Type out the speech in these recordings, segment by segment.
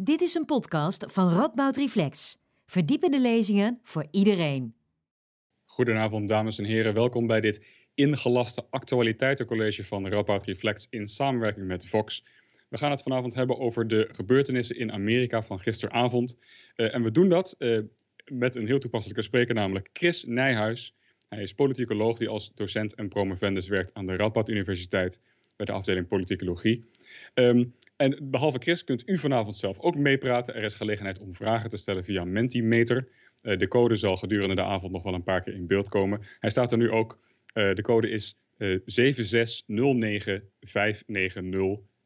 Dit is een podcast van Radboud Reflex. Verdiepende lezingen voor iedereen. Goedenavond, dames en heren. Welkom bij dit ingelaste actualiteitencollege van Radboud Reflex in samenwerking met Vox. We gaan het vanavond hebben over de gebeurtenissen in Amerika van gisteravond. Uh, en we doen dat uh, met een heel toepasselijke spreker, namelijk Chris Nijhuis. Hij is politicoloog die als docent en promovendus werkt aan de Radboud Universiteit bij de afdeling politicologie. Um, en behalve Chris kunt u vanavond zelf ook meepraten. Er is gelegenheid om vragen te stellen via Mentimeter. Uh, de code zal gedurende de avond nog wel een paar keer in beeld komen. Hij staat er nu ook. Uh, de code is uh, 7609590.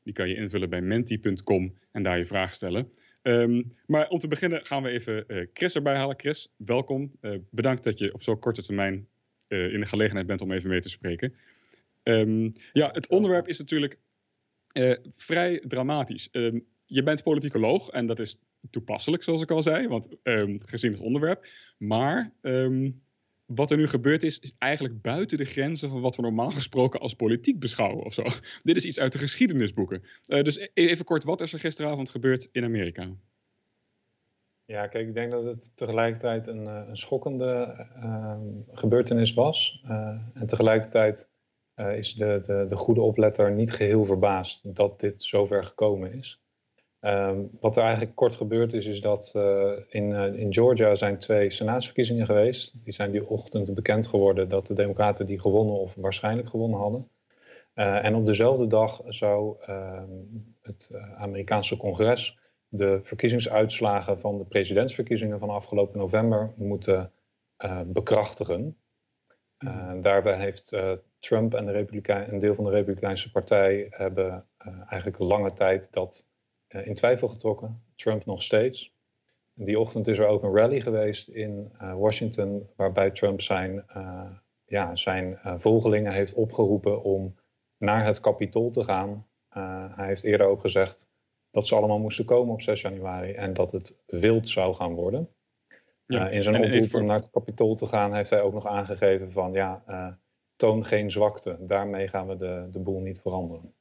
Die kan je invullen bij menti.com en daar je vraag stellen. Um, maar om te beginnen gaan we even Chris erbij halen. Chris, welkom. Bedankt dat je op zo'n korte termijn in de gelegenheid bent om even mee te spreken. Um, ja, het onderwerp is natuurlijk vrij dramatisch. Um, je bent politicoloog en dat is toepasselijk, zoals ik al zei, want gezien het onderwerp. Maar wat er nu gebeurd is, is eigenlijk buiten de grenzen van wat we normaal gesproken als politiek beschouwen of zo. Dit is iets uit de geschiedenisboeken. Uh, dus even kort, wat is er gisteravond gebeurd in Amerika? Ja, kijk, ik denk dat het tegelijkertijd een, een schokkende uh, gebeurtenis was. Uh, en tegelijkertijd is de, de, de goede opletter niet geheel verbaasd dat dit zover gekomen is. Um, wat er eigenlijk kort gebeurd is, is dat uh, in, uh, in Georgia zijn twee senaatsverkiezingen geweest. Die zijn die ochtend bekend geworden dat de Democraten die gewonnen of waarschijnlijk gewonnen hadden. Uh, en op dezelfde dag zou ehm, het Amerikaanse congres de verkiezingsuitslagen van de presidentsverkiezingen van afgelopen november moeten bekrachtigen. daarbij heeft Trump en de Republikein, een deel van de Republikeinse partij hebben eigenlijk lange tijd dat uh, in twijfel getrokken. Trump nog steeds. Die ochtend is er ook een rally geweest in uh, Washington, waarbij Trump zijn, ja, zijn volgelingen heeft opgeroepen om naar het Capitool te gaan. hij heeft eerder ook gezegd dat ze allemaal moesten komen op 6 januari en dat het wild zou gaan worden. Ja, in zijn oproep om naar het Capitool te gaan heeft hij ook nog aangegeven van ja, toon geen zwakte. Daarmee gaan we de, de boel niet veranderen.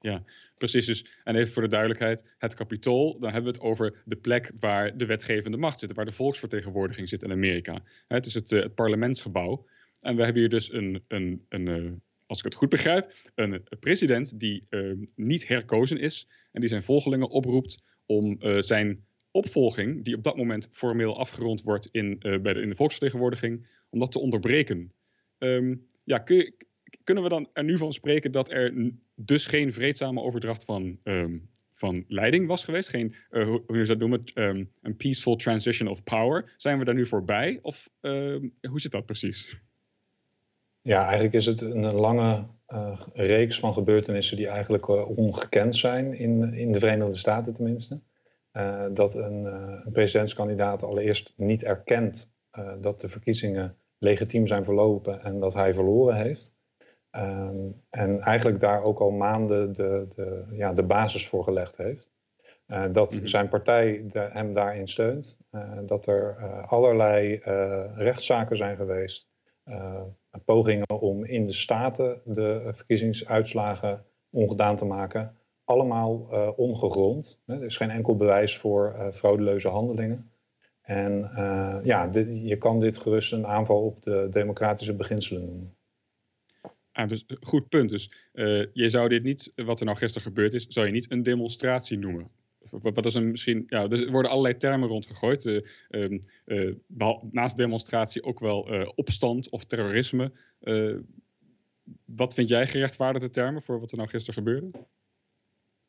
Ja, precies. Dus, en even voor de duidelijkheid, het kapitool, dan hebben we het over de plek waar de wetgevende macht zit, waar de volksvertegenwoordiging zit in Amerika. Het is het, uh, het parlementsgebouw. En we hebben hier dus een, een, een uh, als ik het goed begrijp, een president die uh, niet herkozen is en die zijn volgelingen oproept om zijn opvolging, die op dat moment formeel afgerond wordt in, bij de, in de volksvertegenwoordiging, om dat te onderbreken. Um, ja, kunnen we dan er nu van spreken dat er dus geen vreedzame overdracht van, um, van leiding was geweest? Geen, uh, hoe, hoe dat noemen, um, een peaceful transition of power? Zijn we daar nu voorbij? Of uh, hoe zit dat precies? Ja, eigenlijk is het een lange uh, reeks van gebeurtenissen die eigenlijk uh, ongekend zijn in, in de Verenigde Staten tenminste. Dat een, een, presidentskandidaat allereerst niet erkent dat de verkiezingen legitiem zijn verlopen en dat hij verloren heeft. Um, en eigenlijk daar ook al maanden de, de, ja, de basis voor gelegd heeft. Uh, dat mm -hmm. zijn partij de, hem daarin steunt. Uh, dat er uh, allerlei rechtszaken zijn geweest. pogingen om in de staten de verkiezingsuitslagen ongedaan te maken. Allemaal ongegrond. Er is geen enkel bewijs voor fraudeleuze handelingen. En ja, dit, je kan dit gerust een aanval op de democratische beginselen noemen. Ah, dus goed punt. Dus uh, je zou dit niet, wat er nou gisteren gebeurd is, zou je niet een demonstratie noemen. Wat is een misschien, ja, er worden allerlei termen rondgegooid. Uh, naast demonstratie ook wel opstand of terrorisme. wat vind jij gerechtvaardigde termen voor wat er nou gisteren gebeurde?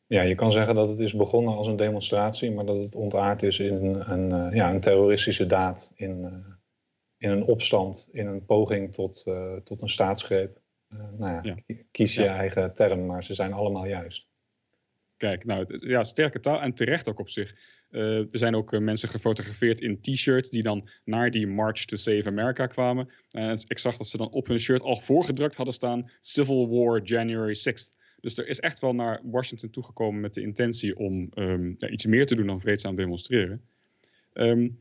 Ja, je kan zeggen dat het is begonnen als een demonstratie, maar dat het ontaard is in een, ja, een terroristische daad, in, in een opstand, in een poging tot, tot een staatsgreep. Uh, nou ja, ja, kies je ja. eigen term, maar ze zijn allemaal juist. Kijk, nou ja, sterke taal en terecht ook op zich. Uh, er zijn ook mensen gefotografeerd in t-shirts die dan naar die March to Save America kwamen. En ik zag dat ze dan op hun shirt al voorgedrukt hadden staan Civil War January 6th. Dus er is echt wel naar Washington toegekomen met de intentie om um, ja, iets meer te doen dan vreedzaam demonstreren. Um,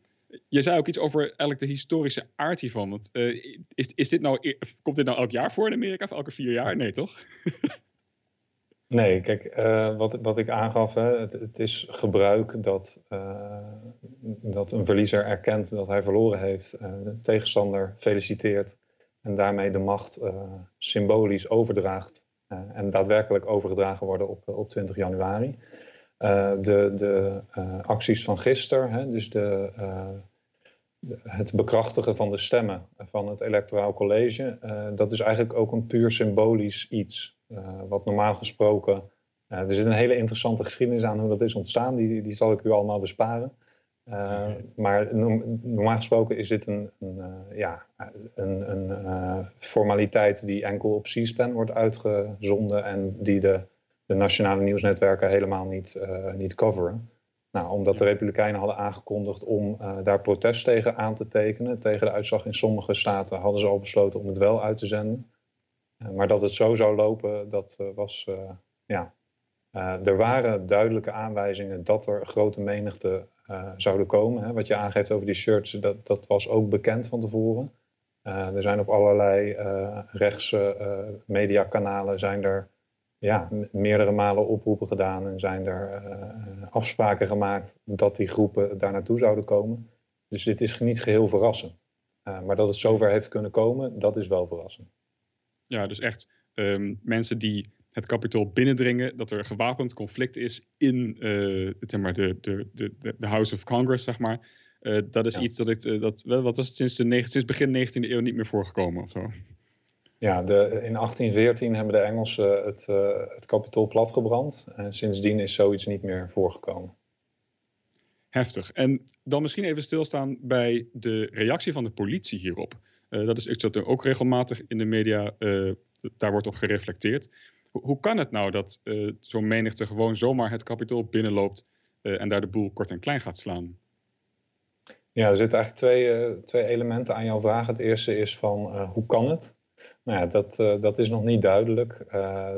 je zei ook iets over eigenlijk de historische aard hiervan. Want uh, is, is dit nou, komt dit nou elk jaar voor in Amerika of elke vier jaar? Nee, toch? Nee, kijk, uh, wat, wat ik aangaf, hè, het, het, is gebruik dat, uh, dat een verliezer erkent dat hij verloren heeft, de tegenstander feliciteert en daarmee de macht symbolisch overdraagt en daadwerkelijk overgedragen worden op, op 20 januari. de de acties van gisteren, dus de, het bekrachtigen van de stemmen van het electoraal college, dat is eigenlijk ook een puur symbolisch iets. Eh, wat normaal gesproken. Er zit een hele interessante geschiedenis aan hoe dat is ontstaan. Die, die zal ik u allemaal besparen. Uh, maar normaal gesproken is dit een, een ja, een, een formaliteit die enkel op C-SPAN wordt uitgezonden en die de, de nationale nieuwsnetwerken helemaal niet, niet coveren. Nou, omdat de Republikeinen hadden aangekondigd om daar protest tegen aan te tekenen, tegen de uitslag in sommige staten, hadden ze al besloten om het wel uit te zenden. Eh, maar dat het zo zou lopen, dat eh, was, eh, ja, er waren duidelijke aanwijzingen dat er grote menigte zouden komen. Hè. Wat je aangeeft over die shirts, dat, dat was ook bekend van tevoren. er zijn op allerlei rechtse mediakanalen zijn er ja, meerdere malen oproepen gedaan en zijn er afspraken gemaakt dat die groepen daar naartoe zouden komen. Dus dit is niet geheel verrassend. maar dat het zover heeft kunnen komen, dat is wel verrassend. Ja, dus echt ehm, mensen die het kapitool binnendringen, dat er gewapend conflict is in uh, zeg maar de, de, de, de House of Congress, zeg maar. Uh, dat is iets dat ik, uh, dat, wat was het sinds, de, sinds begin 19e eeuw niet meer voorgekomen of zo? Ja, de, in 1814 hebben de Engelsen het, het kapitool platgebrand. En sindsdien is zoiets niet meer voorgekomen. Heftig. En dan misschien even stilstaan bij de reactie van de politie hierop. Dat is iets wat er ook regelmatig in de media, daar wordt op gereflecteerd. Hoe kan het nou dat uh, zo'n menigte gewoon zomaar het kapitool binnenloopt en daar de boel kort en klein gaat slaan? Ja, er zitten eigenlijk twee, twee elementen aan jouw vraag. Het eerste is van hoe kan het? Nou ja, dat, dat is nog niet duidelijk.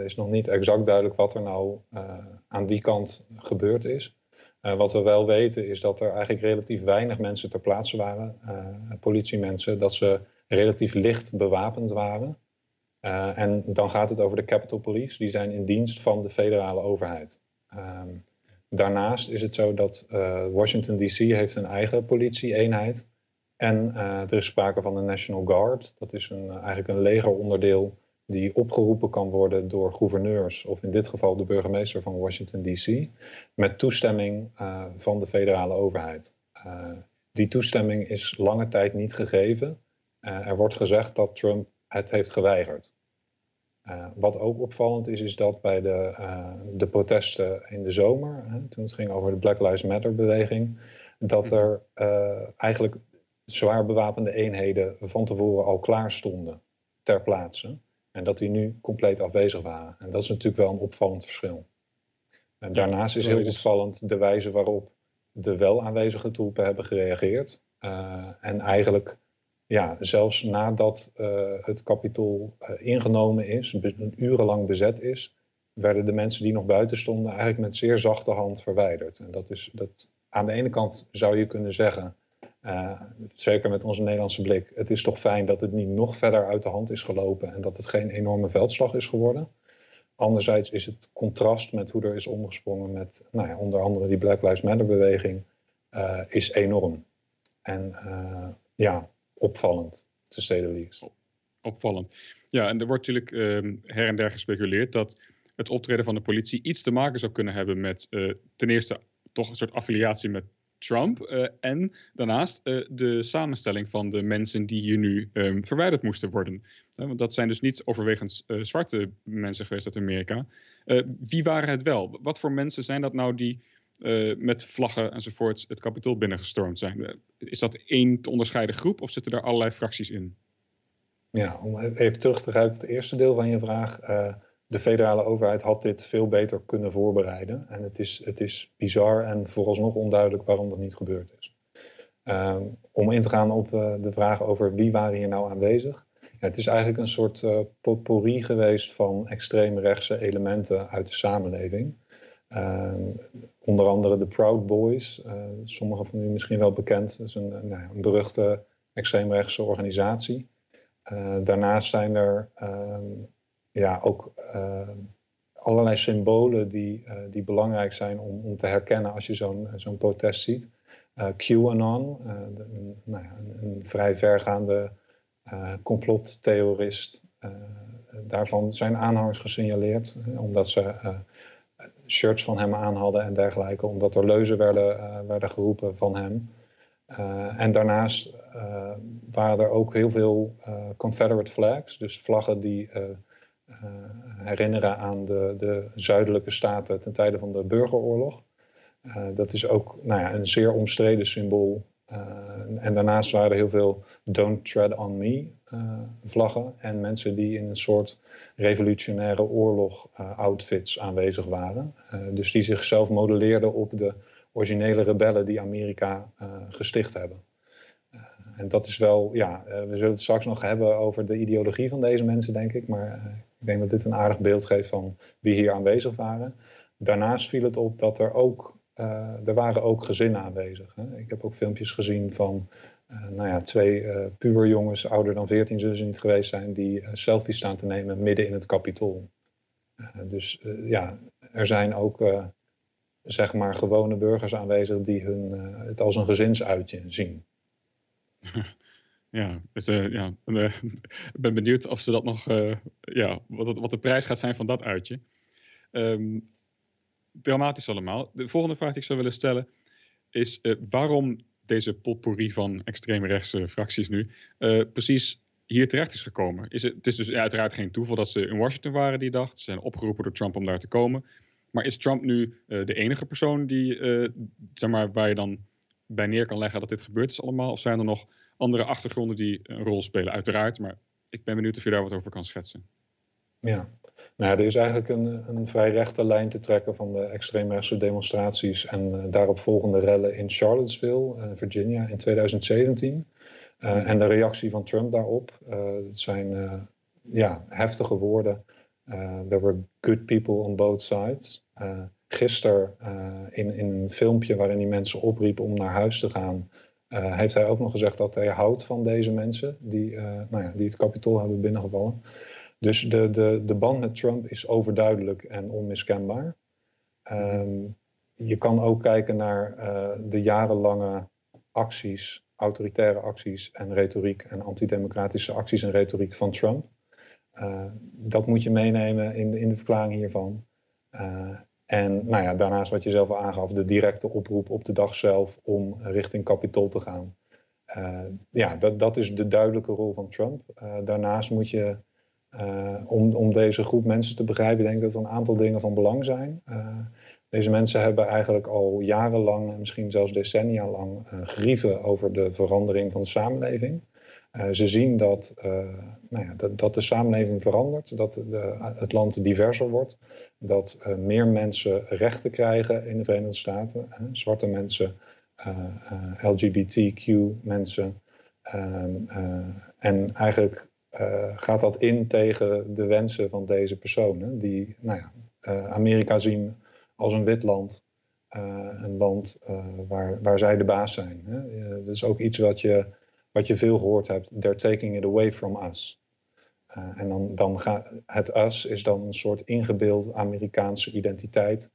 Is nog niet exact duidelijk wat er nou aan die kant gebeurd is. Wat we wel weten is dat er eigenlijk relatief weinig mensen ter plaatse waren, politiemensen, dat ze relatief licht bewapend waren. Uh, en dan gaat het over de Capitol Police, die zijn in dienst van de federale overheid. Um, daarnaast is het zo dat uh, Washington DC heeft een eigen politieeenheid. En uh, er is sprake van een National Guard. Dat is een, eigenlijk een legeronderdeel die opgeroepen kan worden door gouverneurs, of in dit geval de burgemeester van Washington DC, met toestemming van de federale overheid. die toestemming is lange tijd niet gegeven. Er wordt gezegd dat Trump het heeft geweigerd. Uh, wat ook opvallend is, is dat bij de, uh, de protesten in de zomer, hè, toen het ging over de Black Lives Matter beweging, dat mhm. er eigenlijk zwaar bewapende eenheden van tevoren al klaar stonden ter plaatse. En dat die nu compleet afwezig waren. En dat is natuurlijk wel een opvallend verschil. En daarnaast is heel opvallend de wijze waarop de wel aanwezige troepen hebben gereageerd. en eigenlijk ja, zelfs nadat uh, het kapitool uh, ingenomen is, urenlang bezet is, werden de mensen die nog buiten stonden eigenlijk met zeer zachte hand verwijderd. En dat is dat aan de ene kant zou je kunnen zeggen, uh, zeker met onze Nederlandse blik, het is toch fijn dat het niet nog verder uit de hand is gelopen en dat het geen enorme veldslag is geworden. Anderzijds is het contrast met hoe er is omgesprongen met nou ja, onder andere die Black Lives Matter beweging, is enorm. En ja, opvallend, te the least. Opvallend. Ja, en er wordt natuurlijk uh, her en der gespeculeerd dat het optreden van de politie iets te maken zou kunnen hebben met uh, ten eerste toch een soort affiliatie met Trump. Uh, en daarnaast uh, de samenstelling van de mensen die hier nu um, verwijderd moesten worden. want dat zijn dus niet overwegend zwarte mensen geweest uit Amerika. wie waren het wel? Wat voor mensen zijn dat nou die uh, met vlaggen enzovoorts het kapitool binnengestormd zijn. Eh, is dat één te onderscheiden groep of zitten er allerlei fracties in? Ja, om even terug te gaan op het eerste deel van je vraag. Uh, de federale overheid had dit veel beter kunnen voorbereiden. En het is, het is bizar en vooralsnog onduidelijk waarom dat niet gebeurd is. Uh, om in te gaan op de vraag over wie waren hier nou aanwezig. Ja, het is eigenlijk een soort potpourri geweest van extreemrechtse elementen uit de samenleving. Ehm, onder andere de Proud Boys, uh, sommigen van u misschien wel bekend. Dat is een, nou, een beruchte extreemrechtse organisatie. Uh, daarnaast zijn er ehm, ja, ook allerlei symbolen die, die belangrijk zijn om, om te herkennen als je zo'n zo'n protest ziet. QAnon, een, nou ja, een, een, vrij vergaande complottheorist. daarvan zijn aanhangers gesignaleerd, omdat ze shirts van hem aan hadden en dergelijke, omdat er leuzen werden, werden geroepen van hem. Uh, en daarnaast uh, waren er ook heel veel Confederate flags, dus vlaggen die herinneren aan de, de, zuidelijke staten ten tijde van de burgeroorlog. dat is ook nou ja, een zeer omstreden symbool. en daarnaast waren er heel veel Don't Tread on Me vlaggen en mensen die in een soort revolutionaire oorlog outfits aanwezig waren. dus die zichzelf modelleerden op de originele rebellen die Amerika gesticht hebben. En dat is wel, ja, we zullen het straks nog hebben over de ideologie van deze mensen, denk ik. Maar ik denk dat dit een aardig beeld geeft van wie hier aanwezig waren. Daarnaast viel het op dat er ook, er waren ook gezinnen aanwezig. Hè. Ik heb ook filmpjes gezien van nou ja, twee puberjongens, ouder dan 14 zullen ze niet geweest zijn, die selfies staan te nemen midden in het kapitool. dus ja, er zijn ook zeg maar gewone burgers aanwezig die hun, het als een gezinsuitje zien. Ja, dus, ja ik ben benieuwd of ze dat nog, ja, wat, wat de prijs gaat zijn van dat uitje. Um, dramatisch allemaal. De volgende vraag die ik zou willen stellen is waarom deze potpourri van extreemrechtse fracties nu precies hier terecht is gekomen. Is het, is dus uiteraard geen toeval dat ze in Washington waren die dag. Ze zijn opgeroepen door Trump om daar te komen. Maar is Trump nu uh, de enige persoon die, uh, zeg maar, waar je dan bij neer kan leggen dat dit gebeurd is allemaal? Of zijn er nog andere achtergronden die een rol spelen? Uiteraard, maar ik ben benieuwd of je daar wat over kan schetsen. Ja, nou, er is eigenlijk een, een vrij rechte lijn te trekken van de extreemrechtse demonstraties en uh, daarop volgende rellen in Charlottesville, Virginia, in 2017. en de reactie van Trump daarop. het zijn ja, heftige woorden. There were good people on both sides. Gisteren in, in een filmpje waarin hij mensen opriep om naar huis te gaan, heeft hij ook nog gezegd dat hij houdt van deze mensen die, nou ja, die het kapitool hebben binnengevallen. Dus de, de, de band met Trump is overduidelijk en onmiskenbaar. Um, je kan ook kijken naar de jarenlange acties, autoritaire acties en retoriek en antidemocratische acties en retoriek van Trump. Uh, dat moet je meenemen in, in de verklaring hiervan. Uh, en nou ja, daarnaast wat je zelf al aangaf, de directe oproep op de dag zelf om richting Capitol te gaan. Ja, dat, dat is de duidelijke rol van Trump. daarnaast moet je, om, om deze groep mensen te begrijpen, denk ik dat er een aantal dingen van belang zijn. deze mensen hebben eigenlijk al jarenlang, misschien zelfs decennia lang, grieven over de verandering van de samenleving. Uh, ze zien dat, uh, nou ja, dat, dat, de samenleving verandert, dat de, het land diverser wordt, dat uh, meer mensen rechten krijgen in de Verenigde Staten. zwarte mensen, LGBTQ mensen. Ehm, en eigenlijk gaat dat in tegen de wensen van deze personen, die nou ja, Amerika zien als een wit land. een land waar, waar zij de baas zijn. Hè. dat is ook iets wat je wat je veel gehoord hebt, they're taking it away from us. En dan, dan gaat het us is dan een soort ingebeeld Amerikaanse identiteit.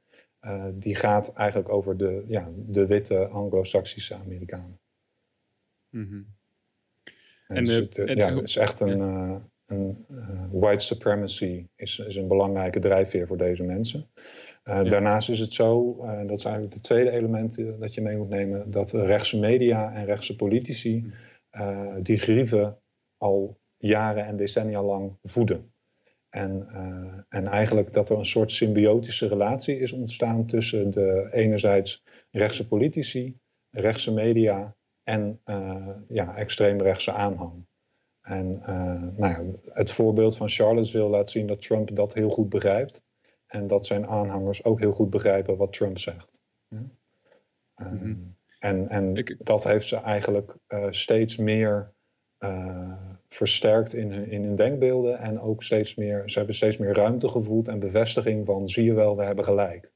Die gaat eigenlijk over de, ja, de witte Anglo-Saxische Amerikanen. Mm. En, dus het, en, ja, het is echt een, ja. uh, een white supremacy is, is een belangrijke drijfveer voor deze mensen. Ja. Daarnaast is het zo, dat is eigenlijk het tweede element dat je mee moet nemen, dat rechtse media en rechtse politici. Eh, die grieven al jaren en decennia lang voeden. En, en eigenlijk dat er een soort symbiotische relatie is ontstaan tussen de enerzijds rechtse politici, rechtse media en uh, ja, extreemrechtse aanhang. En nou ja, het voorbeeld van Charlottesville laat zien dat Trump dat heel goed begrijpt. En dat zijn aanhangers ook heel goed begrijpen wat Trump zegt. Ja? Mm en, en dat heeft ze eigenlijk uh, steeds meer uh, versterkt in hun, in hun denkbeelden. En ook steeds meer, ze hebben steeds meer ruimte gevoeld en bevestiging van zie je wel, we hebben gelijk.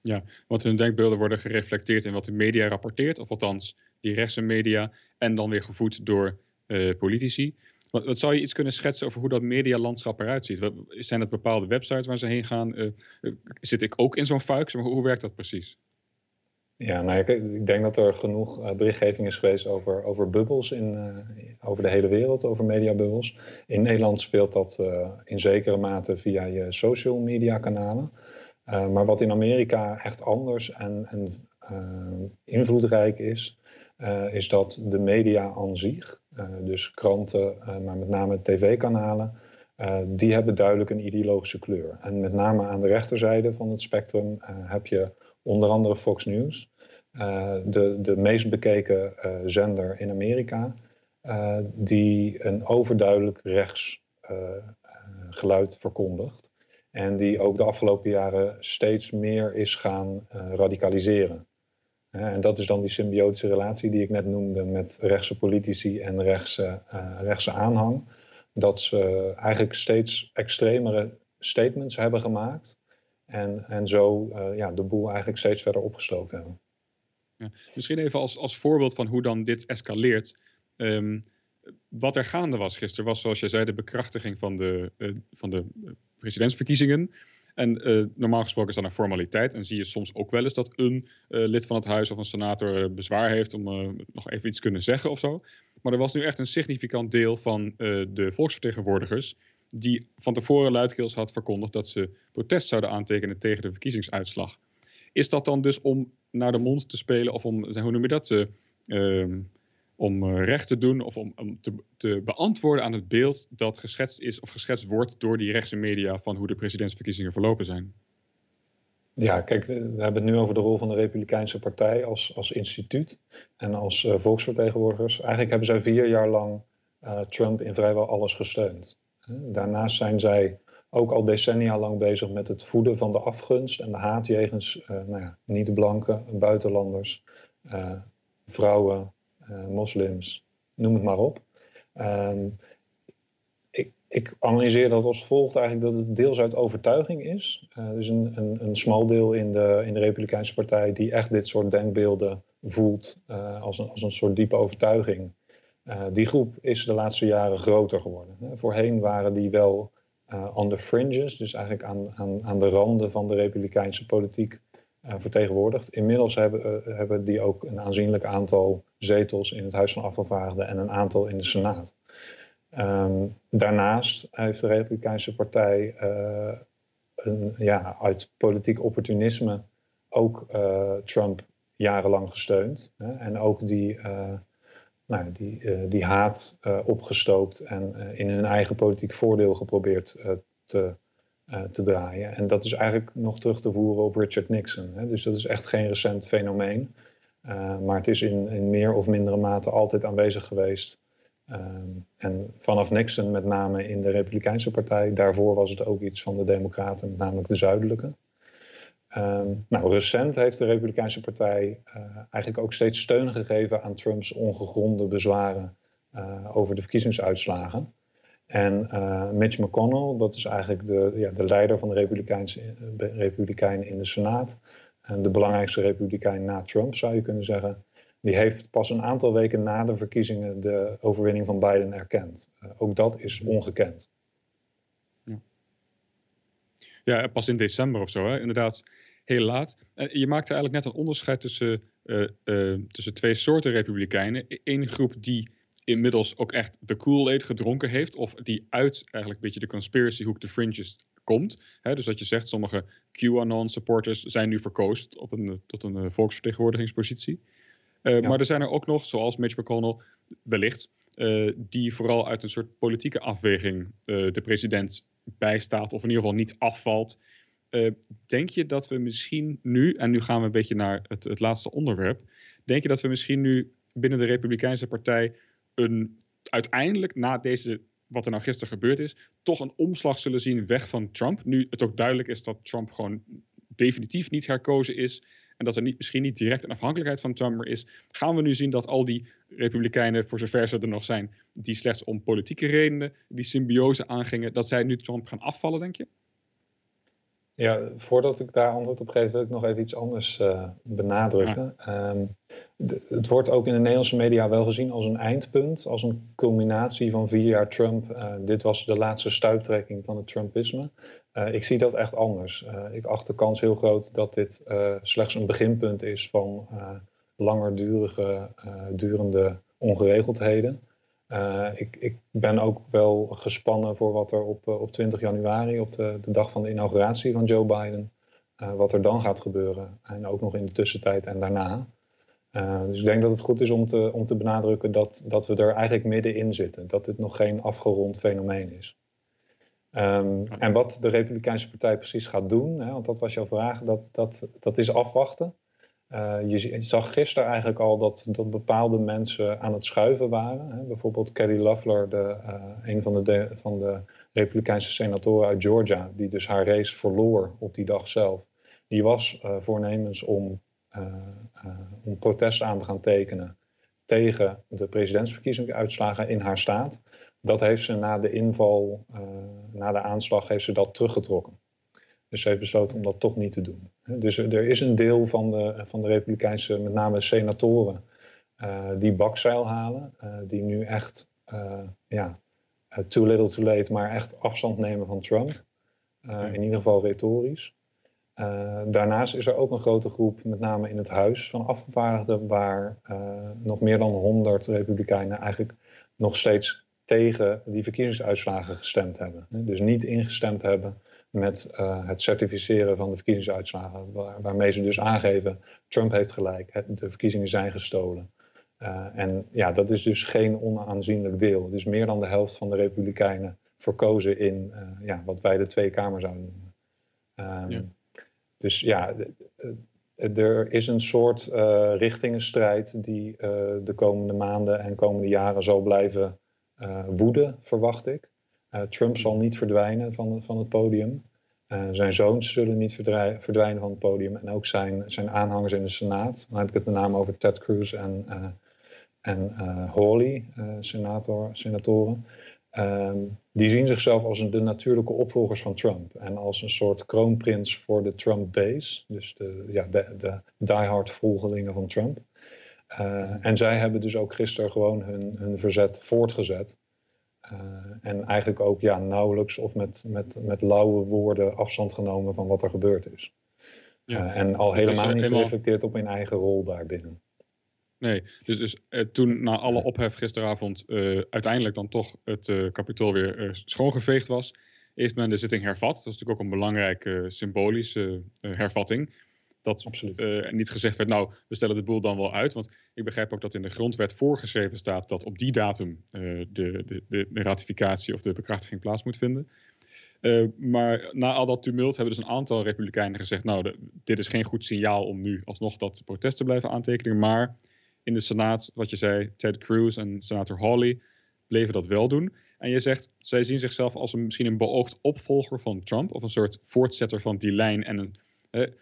Ja, want hun denkbeelden worden gereflecteerd in wat de media rapporteert, of althans die rechtse media, en dan weer gevoed door uh, politici. Wat, wat, zou je iets kunnen schetsen over hoe dat medialandschap eruit ziet? Zijn het bepaalde websites waar ze heen gaan? Uh, zit ik ook in zo'n fuik? Hoe, hoe werkt dat precies? Ja, nou, ik, ik, denk dat er genoeg berichtgeving is geweest over, over bubbels in, over de hele wereld, over mediabubbels. In Nederland speelt dat in zekere mate via je social media kanalen. maar wat in Amerika echt anders en, en invloedrijk is, is dat de media aan zich, dus kranten, maar met name tv-kanalen, die hebben duidelijk een ideologische kleur. En met name aan de rechterzijde van het spectrum heb je onder andere Fox News, de, de meest bekeken zender in Amerika, die een overduidelijk rechts geluid verkondigt. En die ook de afgelopen jaren steeds meer is gaan radicaliseren. En dat is dan die symbiotische relatie die ik net noemde met rechtse politici en rechtse, rechtse aanhang. Dat ze eigenlijk steeds extremere statements hebben gemaakt. En, en zo uh, ja, de boel eigenlijk steeds verder opgestookt hebben. Ja. Misschien even als, als voorbeeld van hoe dan dit escaleert. Um, wat er gaande was gisteren was, zoals jij zei, de bekrachtiging van de, van de presidentsverkiezingen. En uh, normaal gesproken is dat een formaliteit. En zie je soms ook wel eens dat een lid van het huis of een senator bezwaar heeft om nog even iets kunnen zeggen of zo. Maar er was nu echt een significant deel van de volksvertegenwoordigers die van tevoren luidkeels had verkondigd dat ze protest zouden aantekenen tegen de verkiezingsuitslag. Is dat dan dus om naar de mond te spelen of om, hoe noem je dat, uh, om eh, recht te doen of om, om te, te, beantwoorden aan het beeld dat geschetst is of geschetst wordt door die rechtse media van hoe de presidentsverkiezingen verlopen zijn? Ja, kijk, we hebben het nu over de rol van de Republikeinse Partij als, als instituut en als uh, volksvertegenwoordigers. Eigenlijk hebben zij vier jaar lang uh, Trump in vrijwel alles gesteund. Daarnaast zijn zij ook al decennia lang bezig met het voeden van de afgunst en de haat jegens uh, nou ja, niet-blanke, buitenlanders, vrouwen, moslims, noem het maar op. Um, ik, ik, analyseer dat als volgt eigenlijk dat het deels uit overtuiging is. dus een, een, een smal deel in de, in de Republikeinse Partij die echt dit soort denkbeelden voelt als, een, als een soort diepe overtuiging. die groep is de laatste jaren groter geworden. Voorheen waren die wel uh, on the fringes, dus eigenlijk aan, aan, aan de randen van de republikeinse politiek uh, vertegenwoordigd. Inmiddels hebben, uh, hebben die ook een aanzienlijk aantal zetels in het Huis van Afgevaardigden en een aantal in de Senaat. Um, daarnaast heeft de Republikeinse Partij een, ja, uit politiek opportunisme ook Trump jarenlang gesteund. Hè, en ook die nou, die, die haat opgestookt en in hun eigen politiek voordeel geprobeerd te, te draaien. En dat is eigenlijk nog terug te voeren op Richard Nixon. Hè? Dus dat is echt geen recent fenomeen. maar het is in, in, meer of mindere mate altijd aanwezig geweest. Um, en vanaf Nixon met name in de Republikeinse Partij. Daarvoor was het ook iets van de Democraten, namelijk de zuidelijke. Um, nou, recent heeft de Republikeinse Partij uh, eigenlijk ook steeds steun gegeven aan Trumps ongegronde bezwaren over de verkiezingsuitslagen. En uh, Mitch McConnell, dat is eigenlijk de, ja, de leider van de Republikeinse, Republikeinen in de Senaat. En de belangrijkste Republikein na Trump, zou je kunnen zeggen. Die heeft pas een aantal weken na de verkiezingen de overwinning van Biden erkend. ook dat is ongekend. Ja, pas in december of zo, hè? inderdaad heel laat. je maakte eigenlijk net een onderscheid tussen, tussen twee soorten republikeinen. Eén groep die inmiddels ook echt de Kool-Aid gedronken heeft, of die uit eigenlijk een beetje de conspiracy hoek, de fringes, komt. Hè? Dus dat je zegt, sommige QAnon-supporters zijn nu verkozen op een, tot een volksvertegenwoordigingspositie. Ja. Maar er zijn er ook nog, zoals Mitch McConnell wellicht, die vooral uit een soort politieke afweging de president bijstaat, of in ieder geval niet afvalt denk je dat we misschien nu, en nu gaan we een beetje naar het, het, laatste onderwerp, denk je dat we misschien nu binnen de Republikeinse Partij een, uiteindelijk na deze, wat er nou gisteren gebeurd is, toch een omslag zullen zien weg van Trump? Nu het ook duidelijk is dat Trump gewoon definitief niet herkozen is en dat er niet, misschien niet direct een afhankelijkheid van Trump is, gaan we nu zien dat al die Republikeinen, voor zover ze er nog zijn, die slechts om politieke redenen die symbiose aangingen, dat zij nu Trump gaan afvallen, denk je? Ja, voordat ik daar antwoord op geef, wil ik nog even iets anders uh, benadrukken. Ja. Um, het wordt ook in de Nederlandse media wel gezien als een eindpunt, als een culminatie van vier jaar Trump. Uh, dit was de laatste stuiptrekking van het Trumpisme. Uh, ik zie dat echt anders. Ik acht de kans heel groot dat dit slechts een beginpunt is van langerdurige, durende ongeregeldheden. Ik, ik, ben ook wel gespannen voor wat er op, op 20 januari, op de, de dag van de inauguratie van Joe Biden, wat er dan gaat gebeuren. En ook nog in de tussentijd en daarna. Dus ik denk dat het goed is om te, om te benadrukken dat, dat we er eigenlijk middenin zitten. Dat dit nog geen afgerond fenomeen is. Um, en wat de Republikeinse Partij precies gaat doen, hè, want dat was jouw vraag, dat, dat, dat is afwachten. Uh, je, zag gisteren eigenlijk al dat, dat bepaalde mensen aan het schuiven waren. Hè. Bijvoorbeeld Kelly Loeffler, de, uh, een van de, van de Republikeinse senatoren uit Georgia, die dus haar race verloor op die dag zelf. Die was voornemens om eh, eh, om protest aan te gaan tekenen tegen de presidentsverkiezingsuitslagen in haar staat. Dat heeft ze na de inval, eh, na de aanslag, heeft ze dat teruggetrokken. Dus ze heeft besloten om dat toch niet te doen. Dus er is een deel van de, van de Republikeinse, met name senatoren, uh, die bakzeil halen. Uh, die nu echt, uh, ja, too little too late, maar echt afstand nemen van Trump. In ieder geval retorisch. Daarnaast is er ook een grote groep, met name in het huis van afgevaardigden, waar nog meer dan 100 republikeinen eigenlijk nog steeds tegen die verkiezingsuitslagen gestemd hebben. Dus niet ingestemd hebben met uh, het certificeren van de verkiezingsuitslagen, waar, waarmee ze dus aangeven, Trump heeft gelijk, de verkiezingen zijn gestolen. en ja, dat is dus geen onaanzienlijk deel. Dus meer dan de helft van de republikeinen verkozen in ja, wat wij de Tweede Kamer zouden noemen. Um, ja. Dus ja, er is een soort uh, richtingenstrijd die de komende maanden en komende jaren zal blijven woeden, verwacht ik. Trump zal niet verdwijnen van, van het podium. zijn zoons zullen niet verdwijnen van het podium. En ook zijn, zijn aanhangers in de Senaat. Dan heb ik het met name over Ted Cruz en, en Hawley, senator, senatoren. Um, die zien zichzelf als de natuurlijke opvolgers van Trump. En als een soort kroonprins voor de Trump base. Dus de, ja, de, de diehard volgelingen van Trump. En zij hebben dus ook gisteren gewoon hun, hun verzet voortgezet. Uh, en eigenlijk ook ja, nauwelijks of met, met, met lauwe woorden afstand genomen van wat er gebeurd is. Ja. Uh, en al helemaal niet gereflecteerd op hun eigen rol daarbinnen. Nee, dus, dus uh, toen na alle ophef gisteravond uh, uiteindelijk dan toch het uh, kapitool weer schoongeveegd was, heeft men de zitting hervat. Dat is natuurlijk ook een belangrijke symbolische hervatting. Dat Absoluut. niet gezegd werd, nou, we stellen de boel dan wel uit. Want ik begrijp ook dat in de grondwet voorgeschreven staat dat op die datum de, de, de, de, ratificatie of de bekrachtiging plaats moet vinden. maar na al dat tumult hebben dus een aantal republikeinen gezegd, nou, de, dit is geen goed signaal om nu alsnog dat protest te blijven aantekenen, maar in de Senaat, wat je zei, Ted Cruz en senator Hawley bleven dat wel doen. En je zegt, zij zien zichzelf als een, misschien een beoogd opvolger van Trump, of een soort voortzetter van die lijn en een,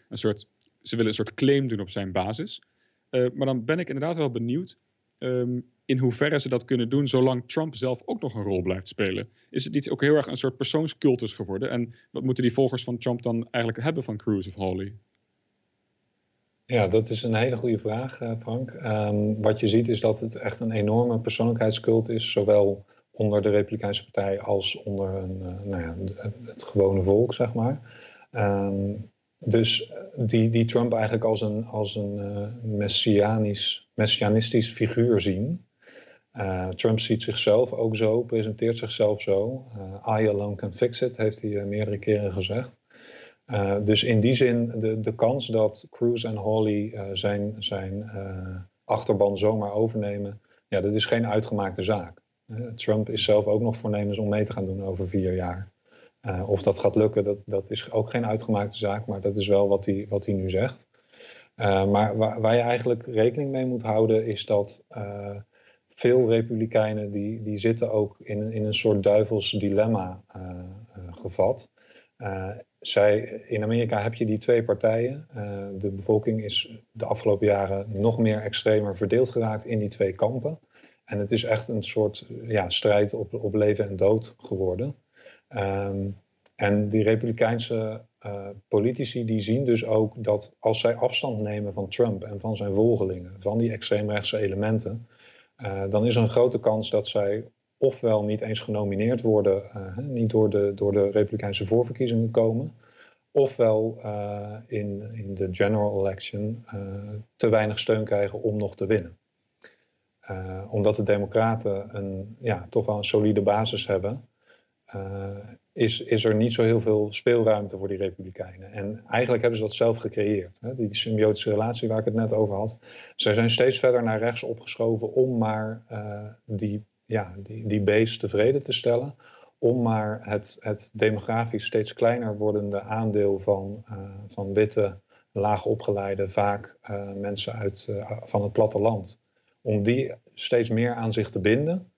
een soort, ze willen een soort claim doen op zijn basis. Uh, maar dan ben ik inderdaad wel benieuwd um, in hoeverre ze dat kunnen doen, zolang Trump zelf ook nog een rol blijft spelen. Is het niet ook heel erg een soort persoonscultus geworden? En wat moeten die volgers van Trump dan eigenlijk hebben van Cruz of Hawley? Ja, dat is een hele goede vraag, eh, Frank. Um, wat je ziet is dat het echt een enorme persoonlijkheidscult is, zowel onder de Republikeinse Partij als onder een, uh, nou ja, het gewone volk, zeg maar. Um, dus die, die Trump eigenlijk als een, als een uh, messianisch, messianistisch figuur zien. Uh, Trump ziet zichzelf ook zo, presenteert zichzelf zo. I alone can fix it, heeft hij meerdere keren gezegd. Dus in die zin, de, de kans dat Cruz en Hawley zijn, zijn achterban zomaar overnemen, ja, dat is geen uitgemaakte zaak. Trump is zelf ook nog voornemens om mee te gaan doen over vier jaar. Of dat gaat lukken, dat, dat is ook geen uitgemaakte zaak, maar dat is wel wat hij, wat nu zegt. maar waar, waar, je eigenlijk rekening mee moet houden, is dat veel republikeinen die, die zitten ook in, in een soort duivels dilemma gevat. Zij, in Amerika heb je die twee partijen. De bevolking is de afgelopen jaren nog meer extremer verdeeld geraakt in die twee kampen. En het is echt een soort ja, strijd op, op leven en dood geworden. Um, en die Republikeinse politici die zien dus ook dat als zij afstand nemen van Trump en van zijn volgelingen, van die extreemrechtse elementen, dan is er een grote kans dat zij ofwel niet eens genomineerd worden, niet door de, door de Republikeinse voorverkiezingen komen, ofwel in, in de general election te weinig steun krijgen om nog te winnen. Omdat de Democraten een, ja, toch wel een solide basis hebben, is, is er niet zo heel veel speelruimte voor die Republikeinen. En eigenlijk hebben ze dat zelf gecreëerd. Hè? Die symbiotische relatie waar ik het net over had. Zij zijn steeds verder naar rechts opgeschoven om maar die, ja, die, die tevreden te stellen om maar het, het demografisch steeds kleiner wordende aandeel van, uh, van witte, laag opgeleide, vaak mensen uit, van het platteland, om die steeds meer aan zich te binden.